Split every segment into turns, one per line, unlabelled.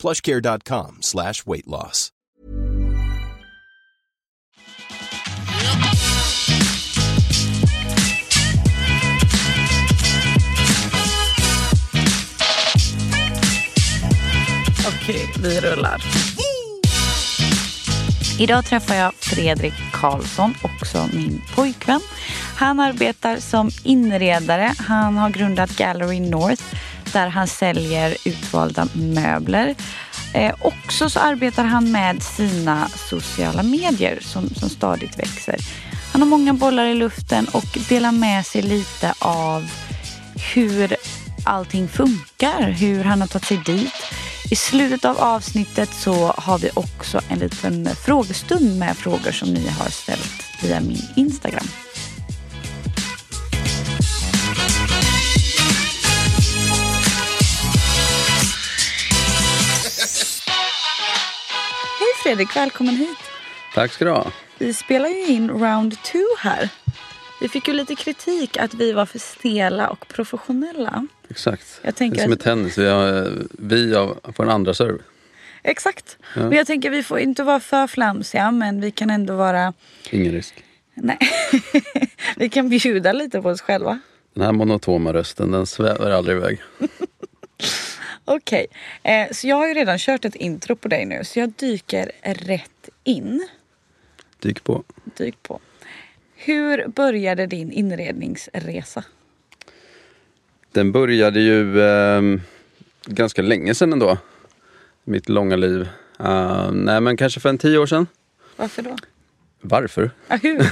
plushcare.com slash weight loss.
Okej, vi rullar. Idag träffar jag Fredrik Karlsson, också min pojkvän. Han arbetar som inredare. Han har grundat Gallery North där han säljer utvalda möbler. Eh, också så arbetar han med sina sociala medier som, som stadigt växer. Han har många bollar i luften och delar med sig lite av hur allting funkar, hur han har tagit sig dit. I slutet av avsnittet så har vi också en liten frågestund med frågor som ni har ställt via min Instagram. Fredrik, välkommen hit.
Tack ska du ha.
Vi spelar ju in round two här. Vi fick ju lite kritik att vi var för stela och professionella.
Exakt.
Jag tänker
det är som i
att-
tennis, vi, har, vi har- får en andra serve.
Exakt. Men jag tänker vi får inte vara för flamsiga men vi kan ändå vara...
Ingen risk.
Nej. vi kan bjuda lite på oss själva.
Den här monotoma rösten, den svävar aldrig iväg.
Okej. Eh, så jag har ju redan kört ett intro på dig nu så jag dyker rätt in.
Dyk på.
Dyk på. Hur började din inredningsresa?
Den började ju eh, ganska länge sedan ändå. Mitt långa liv. Eh, nej men kanske för en tio år sedan.
Varför då?
Varför?
Ja, hur?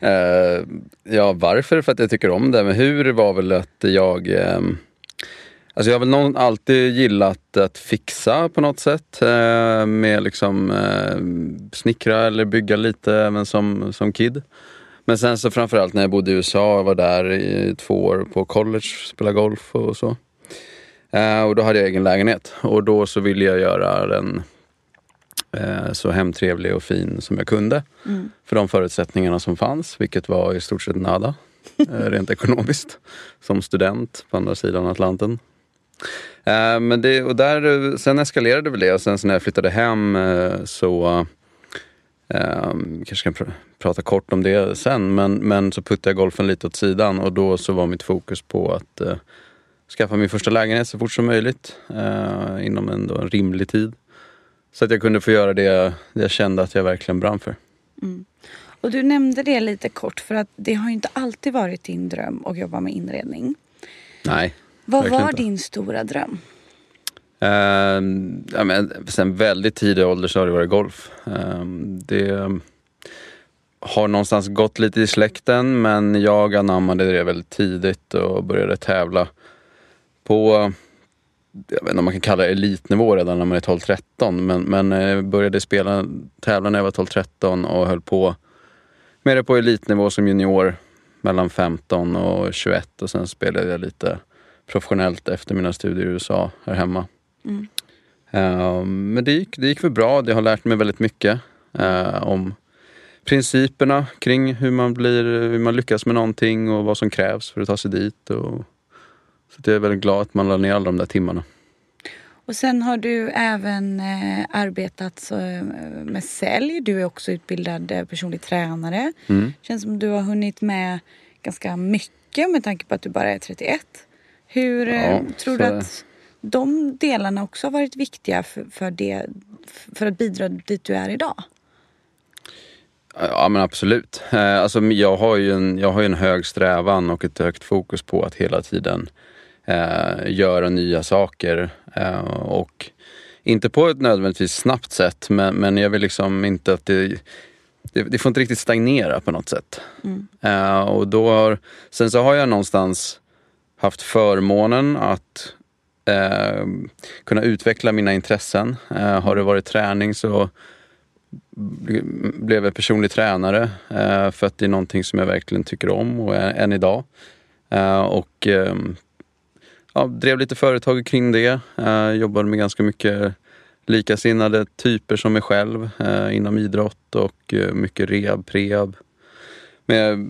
Eh, ja, varför? För att jag tycker om det. Men hur var väl att jag... Eh, alltså jag har väl någon, alltid gillat att fixa på något sätt. Eh, med liksom eh, snickra eller bygga lite även som, som kid. Men sen så framförallt när jag bodde i USA, jag var där i två år på college, spelade golf och så. Eh, och då hade jag egen lägenhet och då så ville jag göra den eh, så hemtrevlig och fin som jag kunde. För de förutsättningarna som fanns, vilket var i stort sett nada. eh, rent ekonomiskt. Som student på andra sidan Atlanten. Eh, men det, och där, sen eskalerade väl det och sen så när jag flyttade hem eh, så eh, kanske kan pr- prata kort om det sen men, men så puttade jag golfen lite åt sidan och då så var mitt fokus på att eh, skaffa min första lägenhet så fort som möjligt eh, inom en, en rimlig tid. Så att jag kunde få göra det, det jag kände att jag verkligen brann för.
Och du nämnde det lite kort för att det har ju inte alltid varit din dröm att jobba med inredning.
Nej.
Vad
verkligen
var
inte.
din stora dröm?
Ehm, ja, men sen väldigt tidig ålder så har det varit golf. Ehm, det har någonstans gått lite i släkten men jag anammade det väldigt tidigt och började tävla på, jag vet inte om man kan kalla det elitnivå redan när man är 12-13 men, men eh, började spela, tävla när jag var 12-13 och höll på med det på elitnivå som junior mellan 15 och 21 och sen spelade jag lite professionellt efter mina studier i USA här hemma. Eh, men det gick, det gick för bra. Det har lärt mig väldigt mycket eh, om principerna kring hur man, blir, hur man lyckas med någonting och vad som krävs för att ta sig dit. Och, så jag är väldigt glad att man la ner alla de där timmarna.
Och sen har du även eh, arbetat eh, med sälj. Du är också utbildad eh, personlig tränare.
Mm.
Känns som du har hunnit med ganska mycket med tanke på att du bara är 31. Hur eh,
Ja,
tror du att de delarna också har varit viktiga för, för, det, för att bidra dit du är idag?
Ja men absolut. Eh, alltså, jag, har ju en, jag har en hög strävan och ett högt fokus på att hela tiden eh, göra nya saker. Eh, och inte på ett nödvändigtvis snabbt sätt men, men jag vill liksom inte att det, det, det får inte riktigt stagnera på något sätt. Eh, och då har, sen så har jag någonstans haft förmånen att eh, kunna utveckla mina intressen. Eh, har det varit träning så blev jag personlig tränare eh, för att det är någonting som jag verkligen tycker om och är, än idag. Eh, och ehm, ja, drev lite företag kring det. Eh, jobbade med ganska mycket likasinnade typer som mig själv eh, inom idrott och eh, mycket rehab, prehab. Med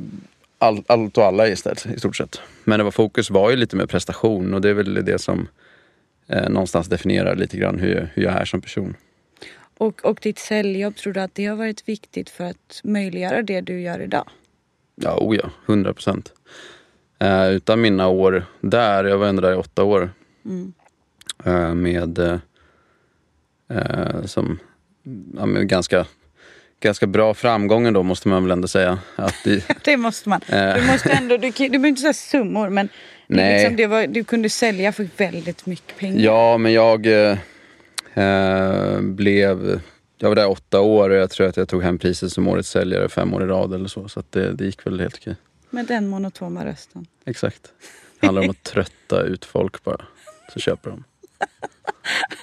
all, allt och alla istället, i stort sett. Men det var, fokus var ju lite mer prestation och det är väl det som eh, någonstans definierar lite grann hur jag, hur jag är som person.
Och, och ditt säljjobb, tror du att det har varit viktigt för att möjliggöra det du gör idag?
Ja, oh ja, hundra procent. Eh, utan mina år där, jag var ändå där i åtta år, mm. eh, med, eh, eh som, ja, med ganska ganska bra framgång ändå måste man väl ändå säga. Att
det, det måste man. Eh. Du måste ändå, du, du behöver inte säga summor men det liksom, det var, du kunde sälja för väldigt mycket pengar.
Ja men jag eh, eh, blev, jag var där åtta år och jag tror att jag tog hem priset som årets säljare fem år i rad eller så. Så det, det gick väl helt okej.
Med den monotona rösten.
Exakt. Det handlar om att trötta ut folk bara. Så köper de.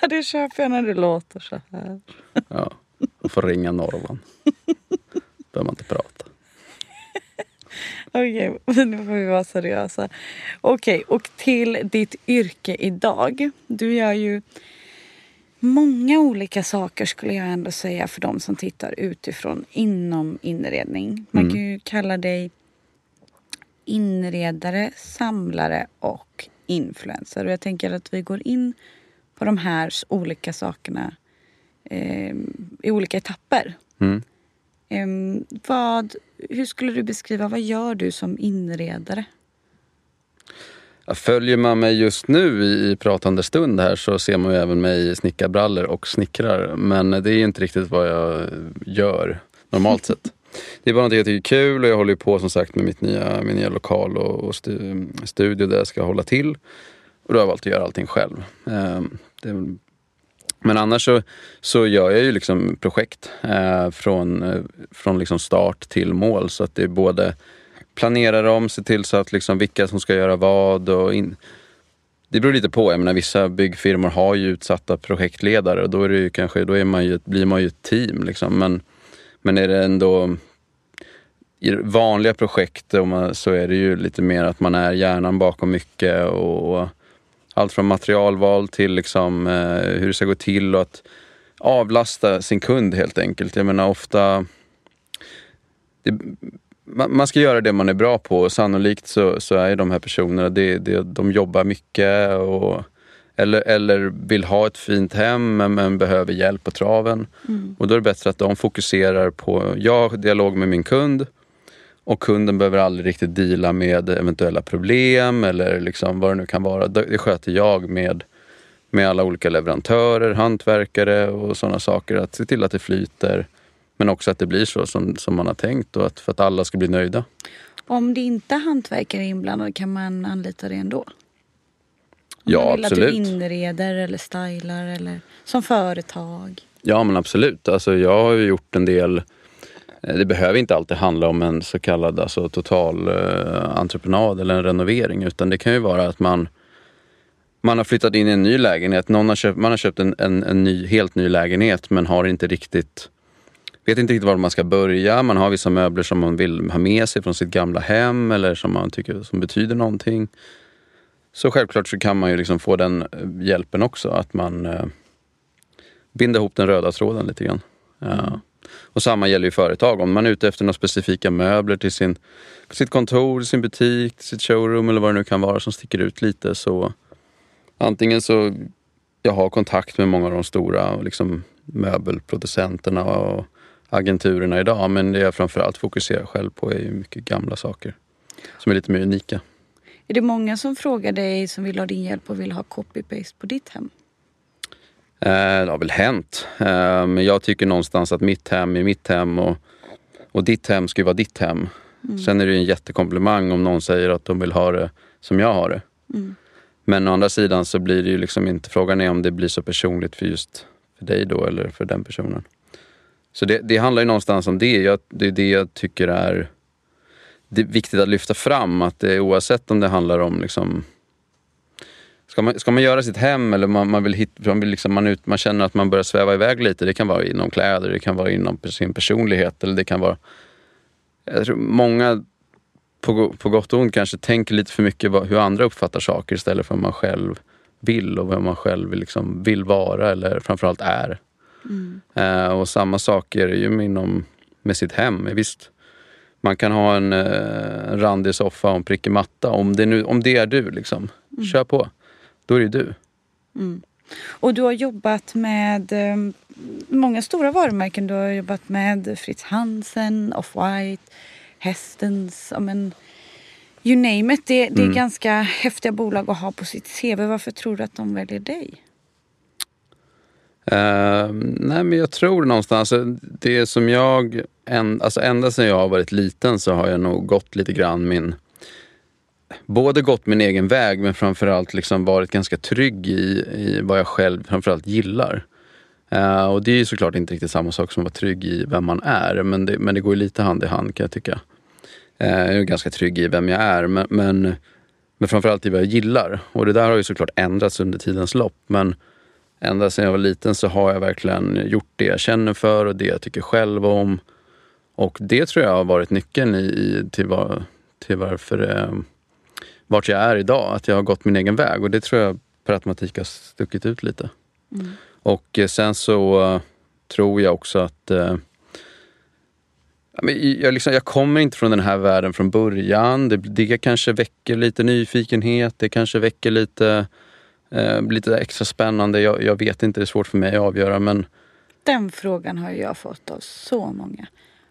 det köper jag när det låter så här.
ja, och får ringa Norrland. behöver man inte prata.
Okej, okay, nu får vi vara seriösa. Okej, okay, och till ditt yrke idag. Du gör ju många olika saker skulle jag ändå säga för de som tittar utifrån inom inredning. Man mm. kan ju kalla dig inredare, samlare och influencer. Och jag tänker att vi går in på de här olika sakerna eh, i olika etapper. Mm. Eh, vad, hur skulle du beskriva, vad gör du som inredare?
Följer man mig just nu i pratande stund här så ser man ju även mig i snickarbrallor och snickrar. Men det är inte riktigt vad jag gör normalt sett. Det är bara något jag tycker är kul och jag håller på som sagt med mitt nya, min nya lokal och, och studio där jag ska hålla till. Och då har jag valt att göra allting själv. Ehm, det, men annars så, så gör jag ju liksom projekt eh, från, eh, från liksom start till mål. Så att det är både planera dem, se till så att liksom vilka som ska göra vad. Och in... Det beror lite på. Jag menar, vissa byggfirmor har ju utsatta projektledare och då, är det ju kanske, då är man ju, blir man ju ett team. Liksom. Men, men är det ändå i vanliga projekt så är det ju lite mer att man är hjärnan bakom mycket. och allt från materialval till liksom, eh, hur det ska gå till och att avlasta sin kund helt enkelt. Jag menar ofta... Det, man ska göra det man är bra på och sannolikt så, så är de här personerna, det, det, de jobbar mycket och, eller, eller vill ha ett fint hem men, men behöver hjälp på traven. Mm. Och då är det bättre att de fokuserar på, jag har dialog med min kund och kunden behöver aldrig riktigt dela med eventuella problem eller liksom vad det nu kan vara. Det sköter jag med, med alla olika leverantörer, hantverkare och sådana saker. Att se till att det flyter. Men också att det blir så som, som man har tänkt och att, för att alla ska bli nöjda.
Om det inte är hantverkare inblandade, kan man anlita det ändå? Om
ja,
man vill
absolut.
att du inreder eller stylar eller som företag?
Ja, men absolut. Alltså, jag har ju gjort en del Eh, det behöver inte alltid handla om en så kallad alltså, total eh, entreprenad eller en renovering utan det kan ju vara att man man har flyttat in i en ny lägenhet. Någon har köpt, man har köpt en, en, en ny, helt ny lägenhet men har inte riktigt vet inte riktigt var man ska börja. Man har vissa möbler som man vill ha med sig från sitt gamla hem eller som man tycker som betyder någonting. Så självklart så kan man ju liksom få den eh, hjälpen också. Att man eh, binder ihop den röda tråden lite grann. Ja. Och samma gäller ju företag. Om man är ute efter några specifika möbler till sin, sitt kontor, sin butik, sitt showroom eller vad det nu kan vara som sticker ut lite så antingen så jag har kontakt med många av de stora liksom, möbelproducenterna och agenturerna idag. Men det jag framförallt fokuserar själv på är mycket gamla saker som är lite mer unika.
Är det många som frågar dig som vill ha din hjälp och vill ha copy-paste på ditt hem?
Eh, det har väl hänt. Eh, men jag tycker någonstans att mitt hem är mitt hem och, och ditt hem ska ju vara ditt hem. Mm. Sen är det en jättekomplimang om någon säger att de vill ha det som jag har det. Mm. Men å andra sidan så blir det ju liksom inte, frågan är om det blir så personligt för just för dig då eller för den personen. Så det, det handlar ju någonstans om det. Jag, det är det jag tycker är det är viktigt att lyfta fram. Att det, oavsett om det handlar om liksom Ska man, ska man göra sitt hem eller man, man vill hit, man, vill liksom, man, ut, man känner att man börjar sväva iväg lite. Det kan vara inom kläder, det kan vara inom sin personlighet eller det kan vara... Jag tror många på, på gott och ont kanske tänker lite för mycket vad, hur andra uppfattar saker istället för vad man själv vill och vad man själv liksom vill vara eller framförallt är. Mm. Eh, och samma sak är det ju inom, med sitt hem. Visst, man kan ha en, eh, randig soffa och en prickig matta. Om det, nu, om det är du, liksom, mm. kör på. Då är det du.
Mm. Och du har jobbat med eh, många stora varumärken. Du har jobbat med Fritz Hansen, Off-White, Hästens, men, you name it. Det, det är mm. ganska häftiga bolag att ha på sitt CV. Varför tror du att de väljer dig?
Uh, nej men jag tror någonstans, det som jag, en, alltså ända sedan jag har varit liten så har jag nog gått lite grann min, både gått min egen väg men framförallt liksom varit ganska trygg i, i vad jag själv framförallt gillar. Uh, och det är ju såklart inte riktigt samma sak som att vara trygg i vem man är men det, men det går ju lite hand i hand kan jag tycka. Uh, jag är ganska trygg i vem jag är men, men, men framförallt i vad jag gillar. Och det där har ju såklart ändrats under tidens lopp men ända sedan jag var liten så har jag verkligen gjort det jag känner för och det jag tycker själv om. Och det tror jag har varit nyckeln i, till, var, till varför eh, vart jag är idag. Att jag har gått min egen väg och det tror jag per automatik har stuckit ut lite. Mm. Och eh, sen så uh, tror jag också att uh, jag, liksom, jag kommer inte från den här världen från början. Det, det kanske väcker lite nyfikenhet, det kanske väcker lite eh, lite extra spännande. Jag, jag, vet inte, det är svårt för mig att avgöra men...
Den frågan har jag fått av så många.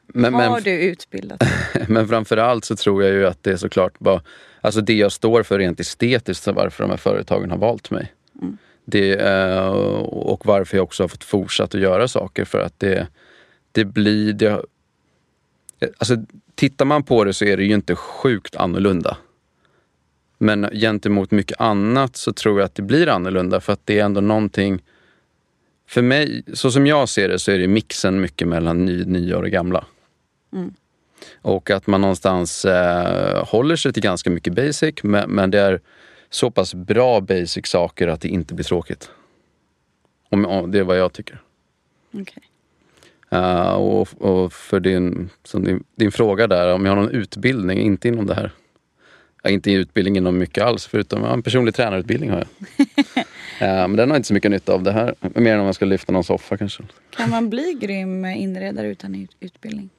Men, har men, du utbildat dig?
men framförallt så tror jag ju att det är såklart bara, alltså det jag står för rent estetiskt, varför de här företagen har valt mig. Mm. Det, eh, och varför jag också har fått fortsätta att göra saker för att det, det blir... Det, alltså, tittar man på det så är det ju inte sjukt annorlunda. Men gentemot mycket annat så tror jag att det blir annorlunda för att det är ändå någonting... För mig, så som jag ser det, så är det mixen mycket mellan ny, nya och det gamla. Mm. Och att man någonstans eh, håller sig till ganska mycket basic, men, men, det är så pass bra basic saker att det inte blir tråkigt. Om, det är vad jag tycker.
Okay.
Uh, eh, och, och, för din, din, din, fråga där, om jag har någon utbildning, inte inom det här. Jag har inte utbildning inom mycket alls förutom en personlig tränarutbildning har jag. uh, men den har inte så mycket nytta av det här. Mer än om man ska lyfta någon soffa kanske.
Kan man bli grym inredare utan utbildning?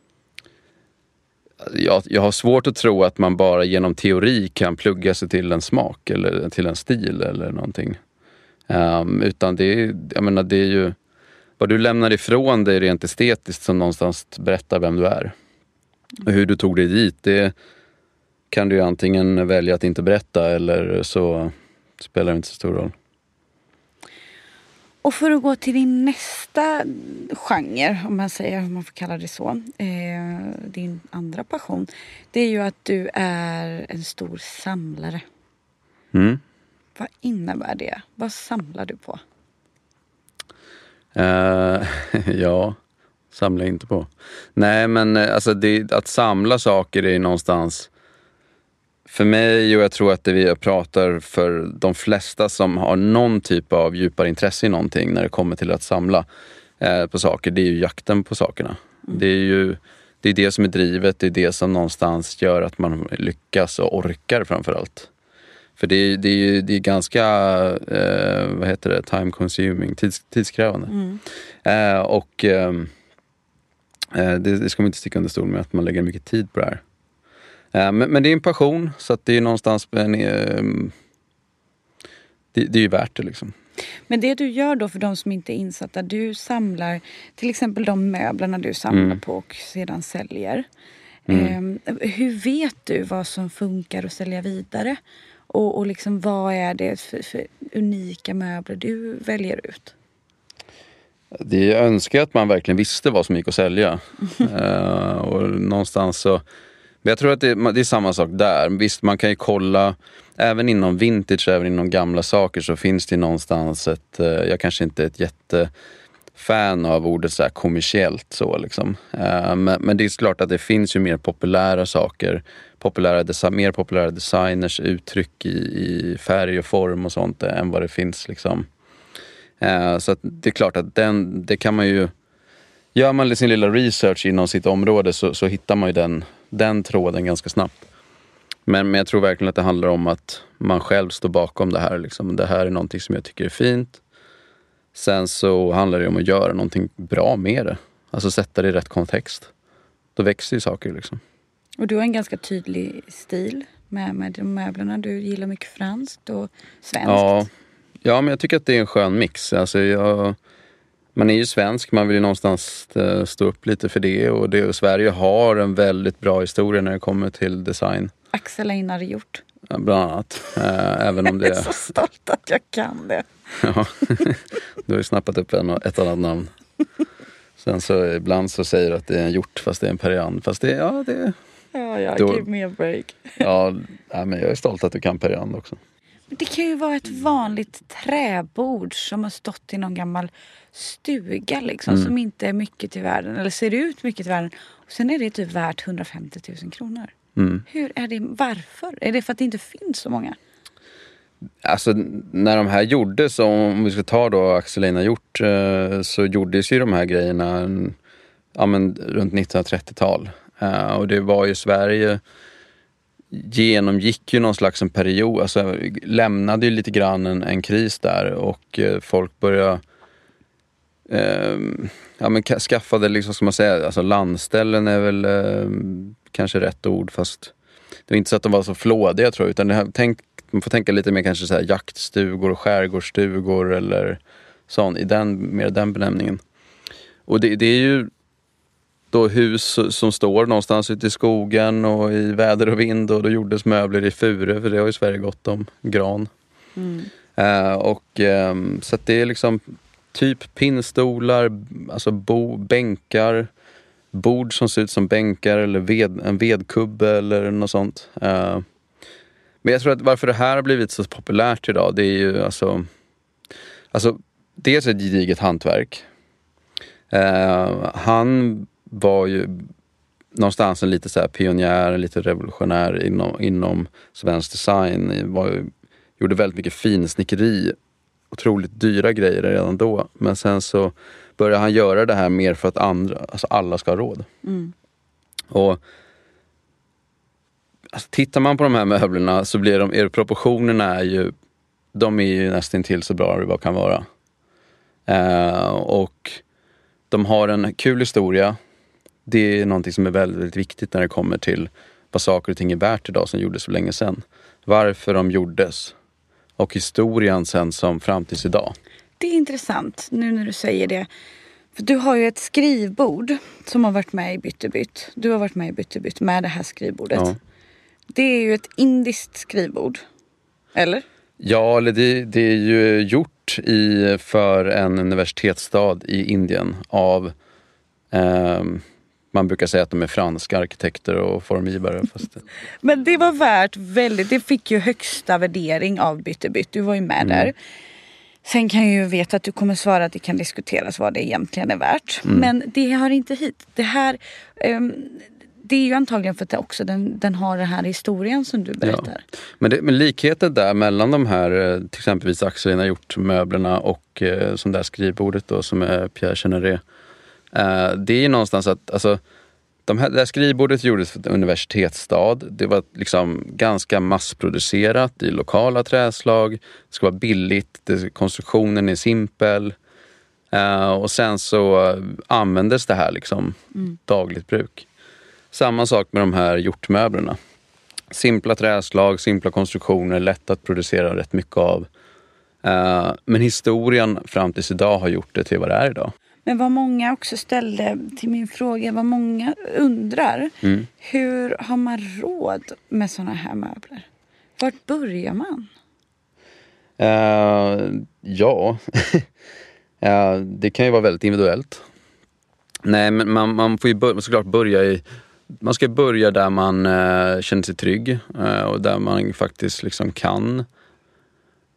Jag, jag har svårt att tro att man bara genom teori kan plugga sig till en smak eller till en stil eller någonting. Um, utan det är, jag menar, det är ju vad du lämnar ifrån dig rent estetiskt som någonstans berättar vem du är. Och hur du tog dig dit, det, kan du antingen välja att inte berätta eller så spelar det inte så stor roll.
Och för att gå till din nästa genre, om man säger, om man får kalla det så, eh, din andra passion. Det är ju att du är en stor samlare.
Mm.
Vad innebär det? Vad samlar du på?
Uh, ja, samlar inte på. Nej men eh, alltså det, att samla saker är någonstans för mig och jag tror att det vi pratar för de flesta som har någon typ av djupare intresse i någonting när det kommer till att samla eh, på saker, det är ju jakten på sakerna. Mm. Det är ju det, är det som är drivet, det är det som någonstans gör att man lyckas och orkar framförallt. För det är, det är, det är ganska, eh, vad heter det, time consuming, tids, tidskrävande. Mm. Eh, och ehm, eh, det, det, ska man inte sticka under stol med att man lägger mycket tid på det här. Eh, men, men, det är en passion så att det är någonstans en, ehm, det, det är ju värt det liksom.
Men det du gör då för de som inte är insatta, du samlar till exempel de möblerna du samlar mm. på och sedan säljer. Mm. Eh, hur vet du vad som funkar att sälja vidare? Och, och liksom, vad är det för, för, unika möbler du väljer ut?
Det jag önskar att man verkligen visste vad som gick att sälja. uh, och någonstans så men jag tror att det, det, är samma sak där. Visst, man kan ju kolla, även inom vintage, även inom gamla saker så finns det någonstans ett, eh, jag kanske inte är ett jätte fan av ordet så här kommersiellt. Så liksom. Eh, men, men, det är klart att det finns ju mer populära saker. Populära mer populära designers uttryck i, i, färg och form och sånt eh, än vad det finns. Liksom. Så det är klart att den, det kan man ju... Gör man sin lilla research inom sitt område så, så hittar man ju den, den tråden ganska snabbt. Men, men jag tror verkligen att det handlar om att man själv står bakom det här. Liksom. Det här är någonting som jag tycker är fint. Sen så handlar det om att göra någonting bra med det. Alltså sätta det i rätt kontext. Då växer ju saker liksom.
Och du har en ganska tydlig stil med, med de möblerna. Du gillar mycket franskt och svenskt.
Ja, ja men jag tycker att det är en skön mix. Alltså jag, man är ju svensk, man vill ju någonstans eh, stå upp lite för det. Och, det, och Sverige har en väldigt bra historia när det kommer till design.
Axel Einar gjort.
Ja, bland annat. Äh, även om det...
Jag är så stolt att jag kan det.
ja, du har ju snappat upp en, ett annat namn. Sen så ibland så säger du att det är en hjort fast det är en periand. Fast det, ja, det...
Ja, ja, då, give me a break.
ja, nej, men jag är stolt att du kan periand också.
Det kan ju vara ett vanligt träbord som har stått i någon gammal stuga liksom, mm. som inte är mycket till världen eller ser ut mycket till världen. Och sen är det typ värt 150 000 kronor. Mm. Hur är det, varför? Är det för att det inte finns så många?
Alltså när de här gjordes, om vi ska ta då Axel Einar gjort, eh, så gjordes ju de här grejerna ja, men, runt 1930-tal. Eh, och det var ju Sverige genomgick ju någon slags en period, alltså lämnade ju lite grann en, en kris där och eh, folk började eh, ja, men skaffade liksom, ska man säga, alltså landställen är väl eh, kanske rätt ord fast det var inte så att de var så flådiga tror jag utan det här, tänk, man får tänka lite mer kanske så här jaktstugor och skärgårdsstugor eller sån, i den, mer den benämningen. Och det, det är ju då hus som står någonstans ute i skogen och i väder och vind och då gjordes möbler i furu för det har ju Sverige gott om, gran. Mm. Uh, och um, Så det är liksom typ pinnstolar, alltså bo, bänkar, bord som ser ut som bänkar eller ved, en vedkubbe eller något sånt. Uh, men jag tror att varför det här har blivit så populärt idag, det är ju alltså... Alltså, dels ett gediget hantverk. Uh, han var ju någonstans en lite så pionjär, lite revolutionär inom, inom svensk design. Var, gjorde väldigt mycket finsnickeri. Otroligt dyra grejer redan då. Men sen så började han göra det här mer för att andra, alltså alla ska ha råd. Mm. Och alltså, Tittar man på de här möblerna så blir de, er proportionerna är ju, de är ju nästan till så bra det bara kan vara. Uh, och de har en kul historia det är någonting som är väldigt, väldigt viktigt när det kommer till vad saker och ting är värt idag som gjordes för länge sedan. Varför de gjordes och historien sen som fram tills idag.
Det är intressant nu när du säger det. För du har ju ett skrivbord som har varit med i Byttebytt. Du har varit med i Byttebytt med det här skrivbordet. Ja. Det är ju ett indiskt skrivbord. Eller?
Ja, eller det, det är ju gjort i, för en universitetsstad i Indien av um, man brukar säga att de är franska arkitekter och formgivare. Fast...
Men det var värt väldigt, det fick ju högsta värdering av Byttebytt. Du var ju med mm. där. Sen kan jag ju veta att du kommer svara att det kan diskuteras vad det egentligen är värt. Mm. Men det hör inte hit. Det här um, det är ju antagligen för att också den, den har den här historien som du berättar. Ja.
Men, det, men likheten där mellan de här, eh, till exempelvis Axel har gjort möblerna och eh, som där skrivbordet då som är Pierre Cheneré Eh, det är ju någonstans att, alltså, de här, det här skrivbordet gjordes för en universitetsstad. Det var liksom ganska massproducerat i lokala träslag. Det ska vara billigt, det, konstruktionen är simpel. Uh, och sen så uh, användes det här liksom mm. dagligt bruk. Samma sak med de här hjortmöblerna. Simpla träslag, simpla konstruktioner, lätt att producera rätt mycket av. Uh, men historien fram tills idag har gjort det till vad det är idag.
Men vad många också ställde till min fråga, vad många undrar. Mm. Hur har man råd med såna här möbler? Vart börjar man?
Uh, ja, uh, det kan ju vara väldigt individuellt. Nej, men man, man får ju bör, såklart börja i man ska börja där man uh, känner sig trygg och där man faktiskt liksom kan.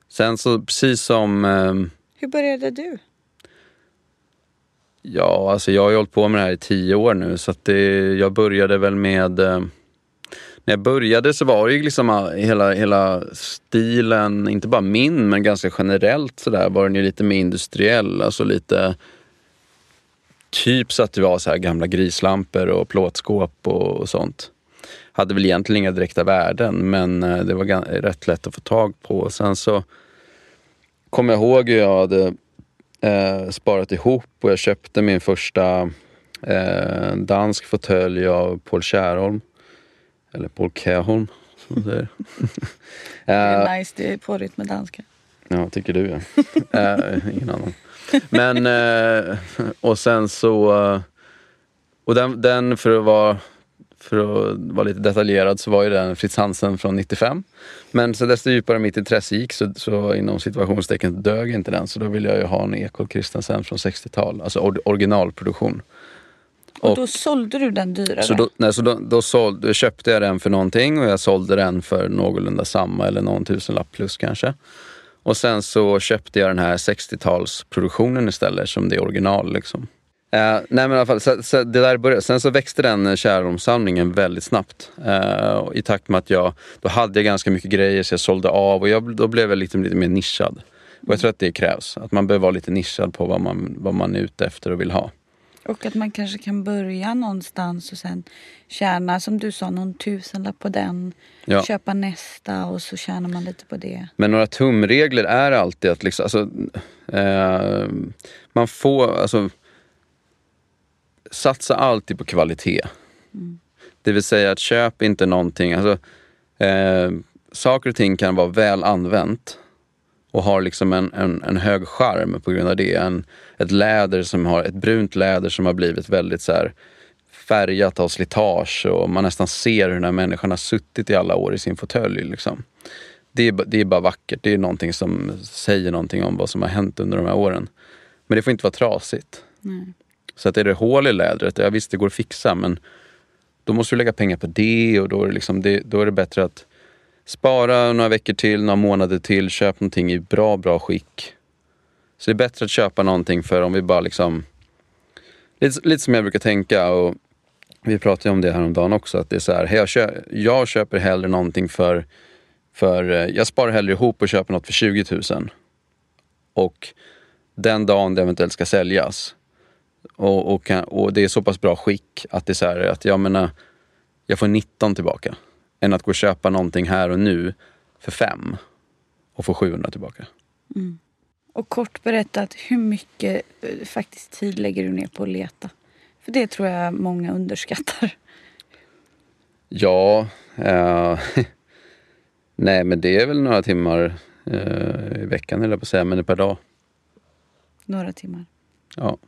Sen så precis som...
Hur började du?
Ja, alltså jag har ju hållit på med det här i tio år nu så att det, jag började väl med eh, när jag började så var det ju liksom ah, hela, hela stilen, inte bara min men ganska generellt sådär var den ju lite mer industriell. Alltså lite typ så att det var så här gamla grislampor och plåtskåp och, och sånt. Hade väl egentligen inga direkta värden men eh, det var rätt lätt att få tag på. Sen så kommer jag ihåg hur jag hade eh, sparat ihop och jag köpte min första eh, dansk fåtölj av Paul Kärholm. Eller Paul Kärholm, som man säger.
Det
Eh,
är nice, det är porrigt med danska.
Ja, tycker du ja. eh, ingen annan. Men, eh, och sen så... eh, Och den, den för att vara för att vara lite detaljerad så var ju den Fritz Hansen från 95. Men så desto djupare mitt intresse gick så, så inom situationstecken dög inte den. Så då ville jag ju ha en Ekol Christensen från 60-tal, alltså or, originalproduktion.
Och,
Och-
då sålde du den dyrare?
Så, då, nej, så då, då sålde, köpte jag den för någonting och jag sålde den för någorlunda samma eller någon tusenlapp plus kanske. Och sen så köpte jag den här 60-talsproduktionen istället som det är original. Liksom. Eh, nej men i alla fall, så, så det där började. Sen så växte den Kärholmssamlingen väldigt snabbt. Och I takt med att jag, då hade jag ganska mycket grejer så jag sålde av och jag, då blev jag lite, lite mer nischad. Och jag tror att det krävs, att man behöver vara lite nischad på vad man, vad man är ute efter och vill ha.
Och att man kanske kan börja någonstans och sen tjäna, som du sa, någon tusenlapp på den.
Ja.
Köpa nästa och så tjänar man lite på det.
Men några tumregler är alltid att liksom, alltså, eh, man får, alltså, satsa alltid på kvalitet. Det vill säga att köp inte någonting, alltså, eh, saker och ting kan vara väl använt och har liksom en, en, en hög charm på grund av det. En, ett läder som har, ett brunt läder som har blivit väldigt så här färgat av slitage och man nästan ser hur den här människan har suttit i alla år i sin fåtölj. Liksom. Det, är, det är bara vackert, det är någonting som säger någonting om vad som har hänt under de här åren. Men det får inte vara trasigt.
Nej.
Så att är det hål i lädret, ja visst det går att fixa men då måste du lägga pengar på det och då är det, liksom, det, då är det bättre att spara några veckor till, några månader till, köp någonting i bra, bra skick. Så det är bättre att köpa någonting för om vi bara liksom... Lite, lite som jag brukar tänka och vi pratade ju om det häromdagen också, att det är så här, jag, kö, jag köper hellre någonting för, för... Eh, jag sparar hellre ihop och köper något för 20 000. Och den dagen det eventuellt ska säljas och, och, och det är så pass bra skick att det är så här, att jag menar, jag får 19 tillbaka. Än att gå och köpa någonting här och nu för 5 och få 700 tillbaka.
Och kort berättat, hur mycket eh, faktiskt tid lägger du ner på att leta? För det tror jag många underskattar.
Ja, eh, nej men det är väl några timmar eh, i veckan eller på att säga, men per dag.
Några timmar.
Ja.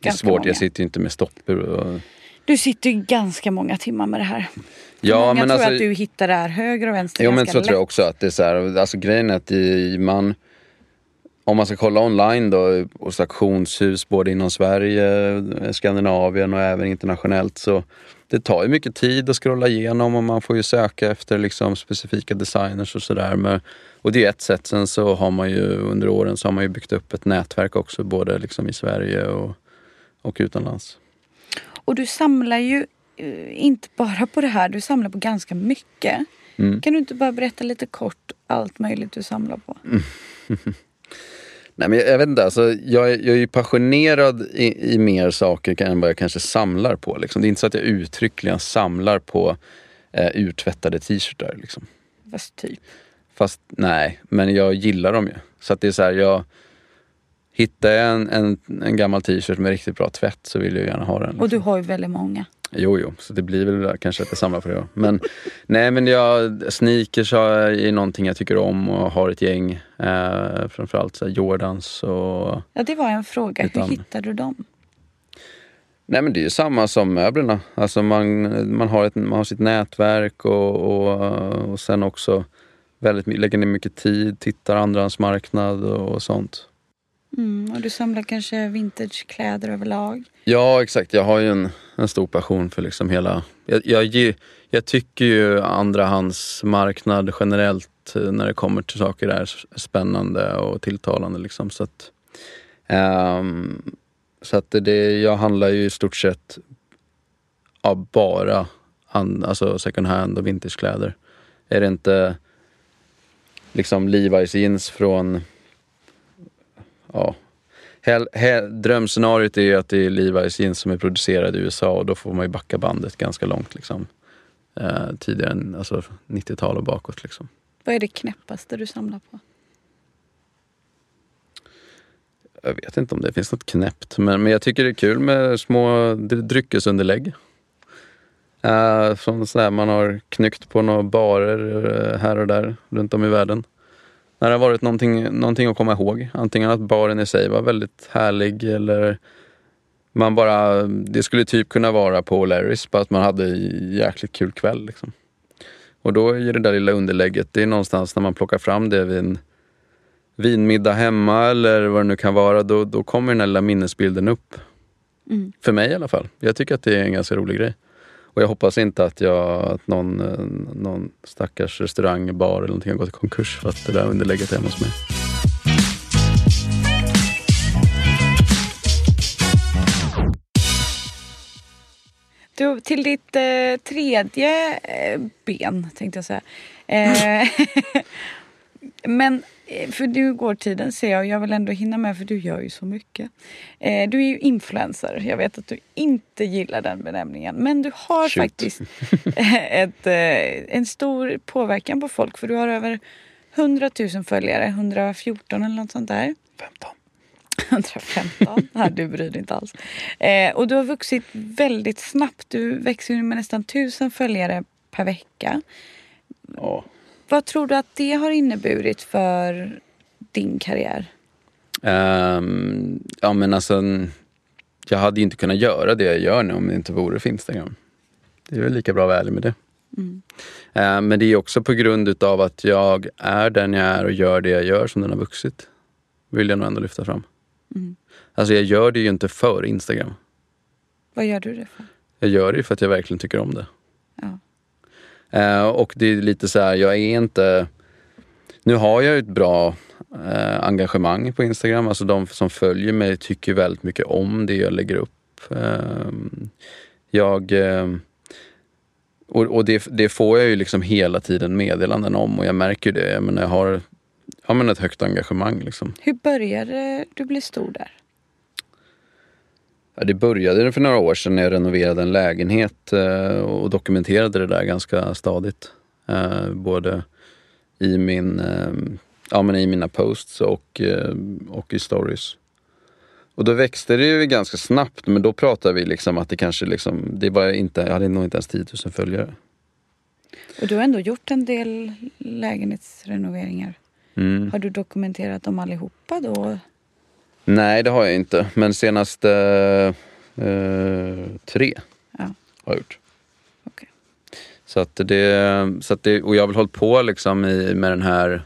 Det är svårt,
många.
jag sitter ju inte med stoppur. Och,
Du sitter ju ganska många timmar med det här.
Ja,
många
men
tror
alltså,
att du hittar det här höger och vänster
Jo men så tror jag
lätt.
också att det är så här, alltså grejen är att i, man om man ska kolla online då hos auktionshus både inom Sverige, Skandinavien och även internationellt så det tar ju mycket tid att scrolla igenom och man får ju söka efter liksom specifika designers och sådär. Och det är ett sätt. Sen så har man ju under åren så har man ju byggt upp ett nätverk också både liksom i Sverige och, och utomlands.
Och du samlar ju eh, inte bara på det här, du samlar på ganska mycket.
Mm.
Kan du inte bara berätta lite kort allt möjligt du samlar på?
Nej, men jag, jag vet inte, alltså, jag, är- jag är ju passionerad i, i mer saker än vad jag kanske samlar på. Liksom. Det är inte så att jag uttryckligen samlar på eh, urtvättade t-shirtar. Liksom.
Fast typ.
Fast nej, men jag gillar dem ju. Så att det är så här, jag hittar jag en, en, en gammal t-shirt med riktigt bra tvätt så vill jag gärna ha den.
Och du
liksom.
har ju väldigt många.
Jo, jo, så det blir väl kanske att jag samlar på det. Men nej, men jag, sneakers är någonting jag tycker om och har ett gäng. Eh, framförallt så Jordans och
Ja, det var en fråga.
Utan-
Hur hittar du dem?
Nej men det är ju samma som möblerna. Alltså man, man, har, ett, man har sitt nätverk och, och, och sen också väldigt, lägger ner mycket tid, tittar andrahandsmarknad och, och sånt.
Mm, och du samlar kanske vintagekläder överlag?
Ja exakt, jag har ju en, en stor passion för liksom hela... Jag, jag, jag tycker ju andrahandsmarknad generellt eh, när det kommer till saker är spännande och tilltalande. Liksom, så att, um, Så att det, jag handlar ju i stort sett av bara hand, alltså second hand och vintagekläder. Är det inte liksom Levi's jeans från... Ja. Hel, hel, drömscenariot är att det är Levi's jeans som är producerade i USA och då får man ju backa bandet ganska långt. Liksom. Eh, tidigare än alltså 90-tal och bakåt. Liksom.
Vad är det knäppaste du samlar på?
Jag vet inte om det finns något knäppt, men, men jag tycker det är kul med små dryckesunderlägg. Uh, från sådär man har knyckt på några barer uh, här och där runt om i världen. När det har varit någonting, någonting att komma ihåg. Antingen att baren i sig var väldigt härlig eller man bara, det skulle typ kunna vara på Larrys, bara att man hade jäkligt kul kväll. Liksom. Och då är det där lilla underlägget, det är någonstans när man plockar fram det vid en vinmiddag hemma eller vad det nu kan vara, då, då kommer den här lilla minnesbilden upp. Mm. För mig i alla fall. Jag tycker att det är en ganska rolig grej. Och jag hoppas inte att, jag, att någon, eh, någon stackars restaurang, bar eller någonting har gått i konkurs för att det där underlägget är hemma hos mig.
Du, till ditt eh, tredje eh, ben, tänkte jag säga. Eh, men för nu går tiden ser jag och jag vill ändå hinna med för du gör ju så mycket. Eh, du är ju influencer. Jag vet att du inte gillar den benämningen. Men du har Shoot. faktiskt ett, eh, en stor påverkan på folk. För du har över 100 000 följare. 114 eller något sånt där.
15.
115. Nej, du bryr dig inte alls. Eh, och du har vuxit väldigt snabbt. Du växer med nästan 1000 följare per vecka.
Ja.
Vad tror du att det har inneburit för din karriär?
Um, ja men alltså, jag hade inte kunnat göra det jag gör nu om det inte vore för Instagram. Det är väl lika bra att vara ärlig med det. Mm. Uh, men det är också på grund utav att jag är den jag är och gör det jag gör som den har vuxit. Vill jag nog ändå lyfta fram. Mm. Alltså jag gör det ju inte för Instagram.
Vad gör du det för?
Jag gör det för att jag verkligen tycker om det. Eh, och det är lite så här, jag är inte... Nu har jag ett bra eh, engagemang på Instagram. Alltså de som följer mig tycker väldigt mycket om det jag lägger upp. Eh, jag... Eh, och, och det, det, får jag ju liksom hela tiden meddelanden om och jag märker det. Jag, menar, jag har ja, men ett högt engagemang. Liksom.
Hur började du bli stor där?
Ja, det började för några år sedan när jag renoverade en lägenhet eh, och dokumenterade det där ganska stadigt. Eh, både i, min, eh, ja, men i mina posts och, och i stories. Och då växte det ju ganska snabbt men då pratade vi liksom att det kanske liksom, det var inte, jag hade nog inte ens 10 000 följare.
Och du har ändå gjort en del lägenhetsrenoveringar. Mm. Har du dokumenterat dem allihopa då?
Nej, det har jag inte. Men senaste eh, tre ja. har jag gjort.
Okay.
Så att det, så att det, och jag har väl hållit på liksom i, med den här,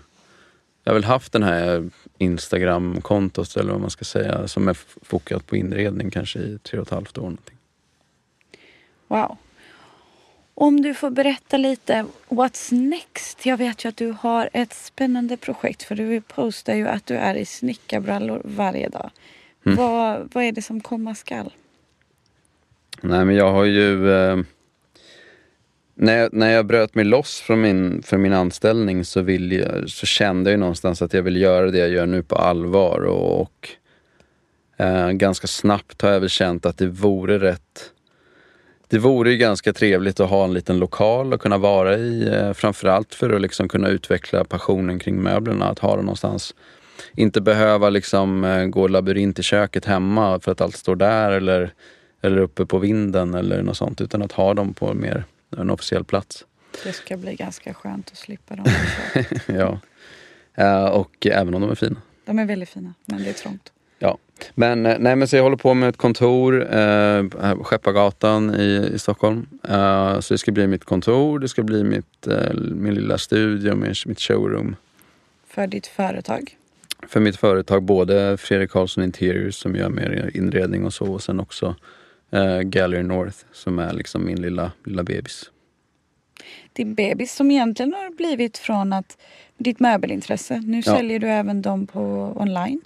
jag har väl haft den här Instagram-kontot eller vad man ska säga som är fokat på inredning kanske i tre och ett halvt år. Någonting.
Wow. Om du får berätta lite, what's next? Jag vet ju att du har ett spännande projekt för du postar ju att du är i snickarbrallor varje dag. Mm. Vad, vad är det som komma skall?
Nej men jag har ju... Eh, när, jag, när jag bröt mig loss från min, från min anställning så, vill jag, så kände jag någonstans att jag vill göra det jag gör nu på allvar. Och, och eh, ganska snabbt har jag väl känt att det vore rätt det vore ju ganska trevligt att ha en liten lokal att kunna vara i. Eh, framförallt för att liksom kunna utveckla passionen kring möblerna. Att ha det någonstans. Inte behöva liksom eh, gå labyrint i köket hemma för att allt står där eller, eller uppe på vinden eller något sånt. Utan att ha dem på mer en officiell plats.
Det ska bli ganska skönt att slippa dem.
ja. Uh, och även om de är fina.
De är väldigt fina, men det är trångt.
Men, eh, nej, men så jag håller på med ett kontor, eh, Skeppargatan i, i Stockholm. Uh, så det ska bli mitt kontor, det ska bli mitt, uh, min lilla studio, min, mitt showroom.
För ditt företag?
För mitt företag, både Fredrik Karlsson Interiors som gör mer inredning och så och sen också uh, Gallery North som är liksom min lilla, lilla bebis.
Din bebis som egentligen har blivit från att ditt möbelintresse. Nu ja. säljer du även dem på online.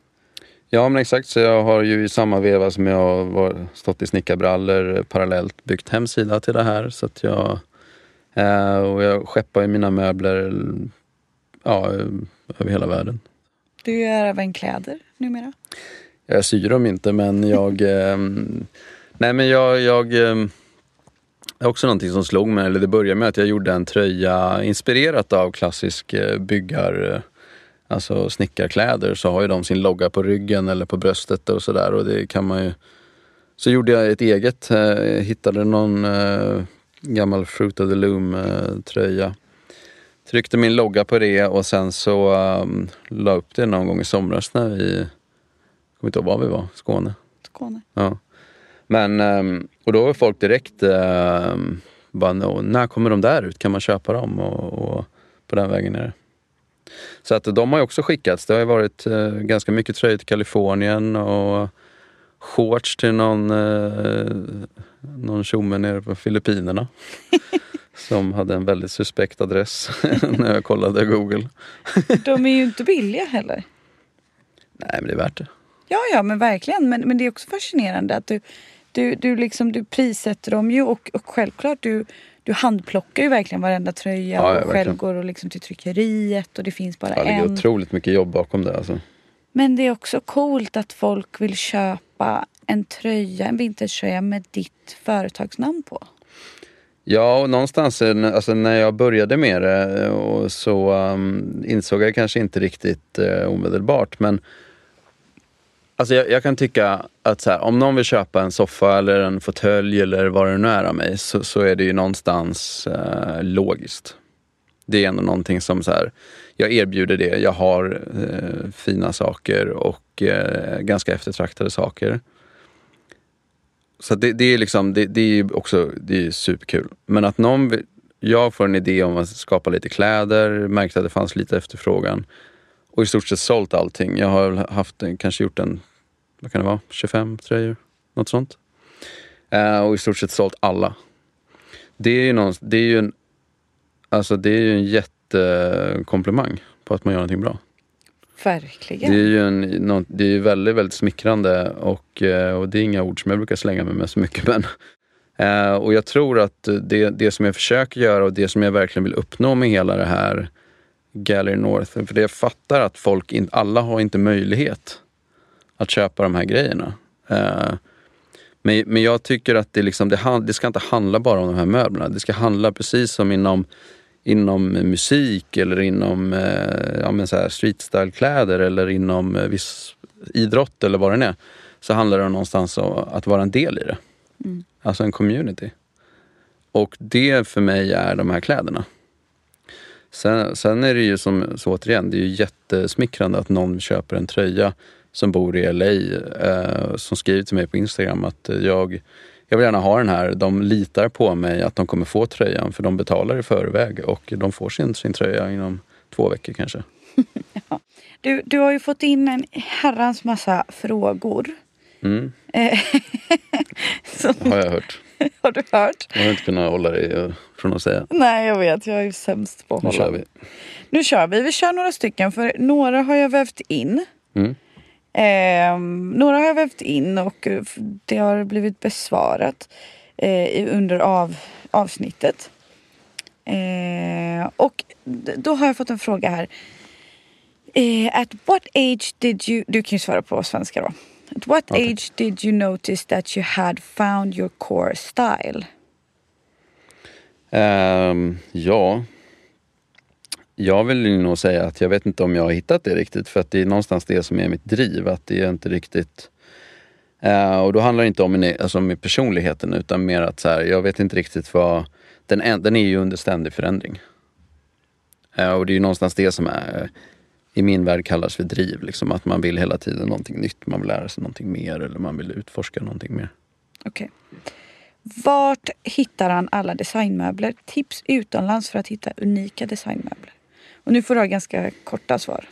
Ja men exakt, så jag har ju i samma veva som jag har stått i snickarbrallor parallellt byggt hemsida till det här. Så att jag, eh, och jag skeppar ju mina möbler ja, över hela världen.
Du gör även kläder numera?
Jag syr dem inte men jag... eh, nej men jag... jag eh, det är också någonting som slog mig, eller det började med att jag gjorde en tröja inspirerat av klassisk eh, byggar... Alltså snickarkläder så har ju de sin logga på ryggen eller på bröstet och sådär och det kan man ju... Så gjorde jag ett eget, eh, hittade någon eh, gammal Fruit of the Loom eh, tröja. Tryckte min logga på det och sen så um, la upp det någon gång i somras när vi, jag kommer inte ihåg var vi var, Skåne.
Skåne.
Ja. Men, ehm, och då var folk direkt um, bara, "Nå, när kommer de där ut? Kan man köpa dem? Och, och på den vägen är det. Så att de har ju också skickats. Det har ju varit eh, ganska mycket tröjor till Kalifornien och shorts till någon, uh, någon tjomme nere på Filippinerna. som hade en väldigt suspekt adress när jag kollade Google.
De är ju inte billiga heller.
Nej men det är värt det.
Ja, ja, men verkligen. Men, men det är också fascinerande att du, du, du, liksom, du prissätter dem ju och, och självklart du, du handplockar ju verkligen varenda tröja
Ja, ja,
och själv går och liksom till tryckeriet och det finns bara
Ja, det ligger
en.
otroligt mycket jobb bakom det alltså.
Men det är också coolt att folk vill köpa en tröja, en vintertröja med ditt företagsnamn på.
Ja, och någonstans eh, alltså, när jag började med det eh, så um, insåg jag kanske inte riktigt uh, omedelbart men Alltså jag, jag kan tycka att så här, om någon vill köpa en soffa eller en fåtölj eller vad det nu är av mig så, så är det ju någonstans eh, logiskt. Det är ändå någonting som så här, jag erbjuder det, jag har eh, fina saker och eh, ganska eftertraktade saker. Så det, det är liksom, det, det är ju också det är superkul. Men att någon, vill- jag får en idé om att skapa lite kläder, märkte att det fanns lite efterfrågan och i stort sett sålt allting. Jag har haft, en- kanske gjort en, vad kan det vara, 25 tröjor? Något sånt. Eh, och i stort sett sålt alla. Det är ju, någon, det är ju en, alltså det är ju en jättekomplimang på att man gör någonting bra.
Verkligen.
Det är ju en, nå- det är ju väldigt, väldigt smickrande och, eh, och det är inga ord som jag brukar slänga mig med så mycket. Men, eh, och jag tror att det, det som jag försöker göra och det som jag verkligen vill uppnå med hela det här Gallery North, för det jag fattar att folk, in, alla har inte möjlighet att köpa de här grejerna. Eh, men, men jag tycker att det, liksom, det, det ska inte handla bara om de här möblerna. Det ska handla precis som inom, inom musik eller inom eh, ja, men så här streetstyle-kläder eller inom eh, viss idrott eller vad det är. Så handlar det någonstans om att vara en del i det. Alltså en community. Och det för mig är de här kläderna. Sen, sen är det ju som, så återigen, det är ju jättesmickrande att någon köper en tröja som bor i LA eh, som skriver till mig på Instagram att jag, jag vill gärna ha den här. De litar på mig att de kommer få tröjan för de betalar i förväg och de får sin, sin tröja inom två veckor kanske.
Du, du har ju fått in en herrans massa frågor.
Mm,
Eh, som,
har jag hört.
har du hört?
Jag har inte kunnat hålla dig eh, från att säga.
Nej, jag vet. Jag är sämst på att
Nu
hålla.
kör vi.
Nu kör vi. Vi kör några stycken för några har jag vävt in.
Mm.
Ehm, några har jag vävt in och eh, det har blivit besvarat eh, under av, avsnittet. Eh, och då har jag fått en fråga här. Eh, at what age did you... Du kan ju svara på svenska då. At what
Okej.
age did you notice that you had found your core style?
Um, ja. Jag vill ju nog säga att jag vet inte om jag har hittat det riktigt för att det är någonstans det som är mitt driv. Att det är inte riktigt... uh, och då handlar det inte om, min, e-, alltså om personligheten utan mer att så här, jag vet inte riktigt vad... Den är, den är ju under ständig förändring. Uh, och det är ju någonstans det som är i min värld kallas för driv. Liksom, att man vill hela tiden någonting nytt. Man vill lära sig någonting mer eller man vill utforska någonting mer.
Okej. Vart hittar han alla designmöbler? Tips utomlands för att hitta unika designmöbler. Och nu får du ha ganska korta svar.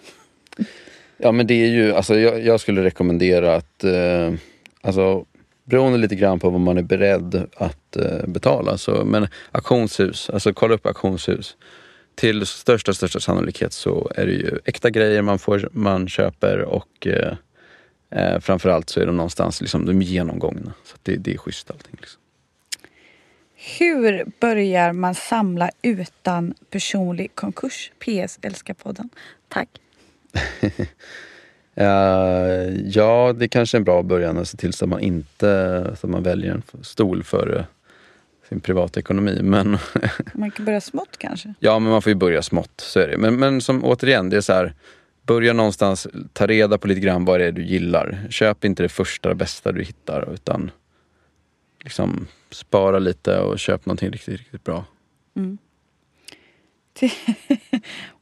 Ja men det är ju, alltså jag, jag skulle rekommendera att, eh, alltså beroende lite grann på vad man är beredd att eh, betala. Så, men auktionshus, alltså kolla upp auktionshus. Till största, största sannolikhet så är det ju äkta grejer man, får, man köper och eh, Eh, framförallt så är de någonstans liksom, de genomgångna. Så det, det är schysst allting. Liksom.
Hur börjar man samla utan personlig konkurs? PS älskar podden. Tack.
uh, ja, det kanske är en bra början att se till så att man inte så man väljer en stol före sin privatekonomi. Men
man kan börja smått kanske?
Ja, men man får ju börja smått. Så är det. Men, men som återigen, det är så här. Börja någonstans, ta reda på lite grann vad det är du gillar. Köp inte det första, bästa du hittar utan liksom spara lite och köp någonting riktigt, riktigt bra. Mm.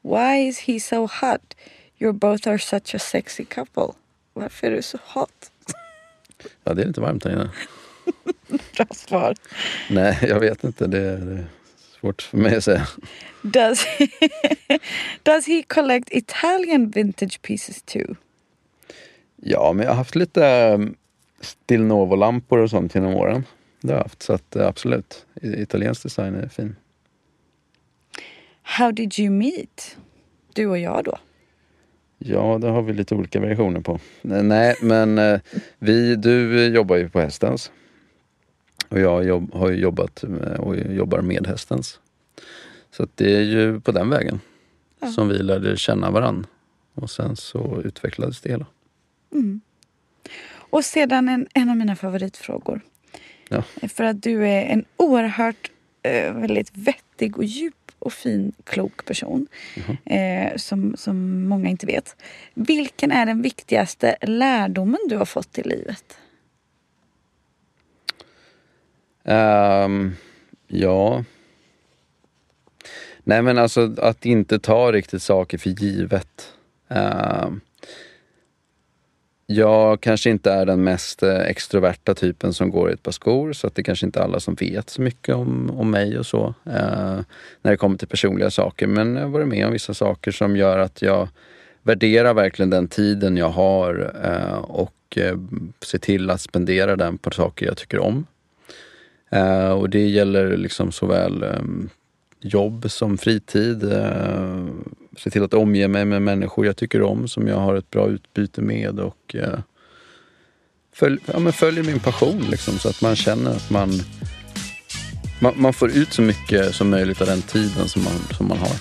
Why is he so hot? You both are such a sexy couple. Varför är du så hot?
ja, det är lite varmt här inne.
Bra svar.
Nej, jag vet inte. Det är, det är svårt för mig att säga.
Does he, does he collect Italian vintage pieces too?
Ja, men jag har haft lite Stilnovo-lampor och sånt genom åren. Det har jag haft, så att, eh, absolut. Italiensk design är fin.
How did you meet? Du och jag då?
Ja, det har vi lite olika versioner på. Nej, men eh, vi, du jobbar ju på Hästens. Och jag jobb, har jobbat med, och jobbar med Hästens. Så det är ju på den vägen ja. som vi lärde känna varann. Och sen så utvecklades det hela. Mm.
Och sedan en, en av mina favoritfrågor. Ja. För att du är en oerhört eh, väldigt vettig och djup och fin, klok person. Mm. Eh, som, som många inte vet. Vilken är den viktigaste lärdomen du har fått i livet?
Um, ja... Nej men alltså att inte ta riktigt saker för givet. Um, jag kanske inte är den mest eh, extroverta typen som går i ett par skor så att det kanske inte är alla som vet så mycket om, om mig och så. Eh, när det kommer till personliga saker. Men jag har varit med om vissa saker som gör att jag värderar verkligen den tiden jag har eh, och eh, ser till att spendera den på saker jag tycker om. Eh, och det gäller liksom såväl ehm, jobb som fritid. Eh, Se till att omge mig med människor jag tycker om, som jag har ett bra utbyte med och eh, följ, ja, följer min passion liksom, så att man känner att man, man, man får ut så mycket som möjligt av den tiden som man, som man har.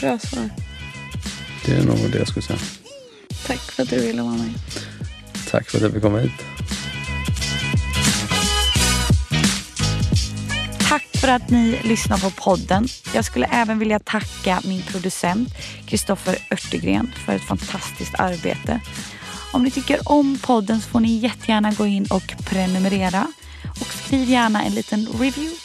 Bra svar.
Det är nog det jag skulle säga.
Tack för att du ville vara med.
Tack för att jag fick komma hit.
För att ni lyssnar på podden. Jag skulle även vilja tacka min producent Kristoffer Örtegren för ett fantastiskt arbete. Om ni tycker om podden så får ni jättegärna gå in och prenumerera. Och skriv gärna en liten review.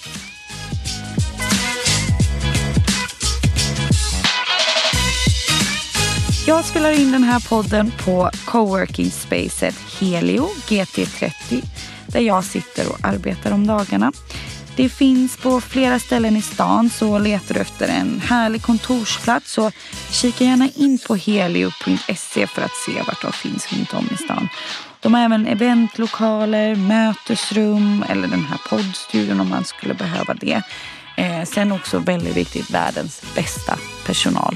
Jag spelar in den här podden på coworking spacet Helio GT30 där jag sitter och arbetar om dagarna. Det finns på flera ställen i stan så letar du efter en härlig kontorsplats så kika gärna in på helio.se för att se vart de finns runt om i stan. De har även eventlokaler, mötesrum eller den här poddstudion om man skulle behöva det. Eh, sen också väldigt viktigt, världens bästa personal.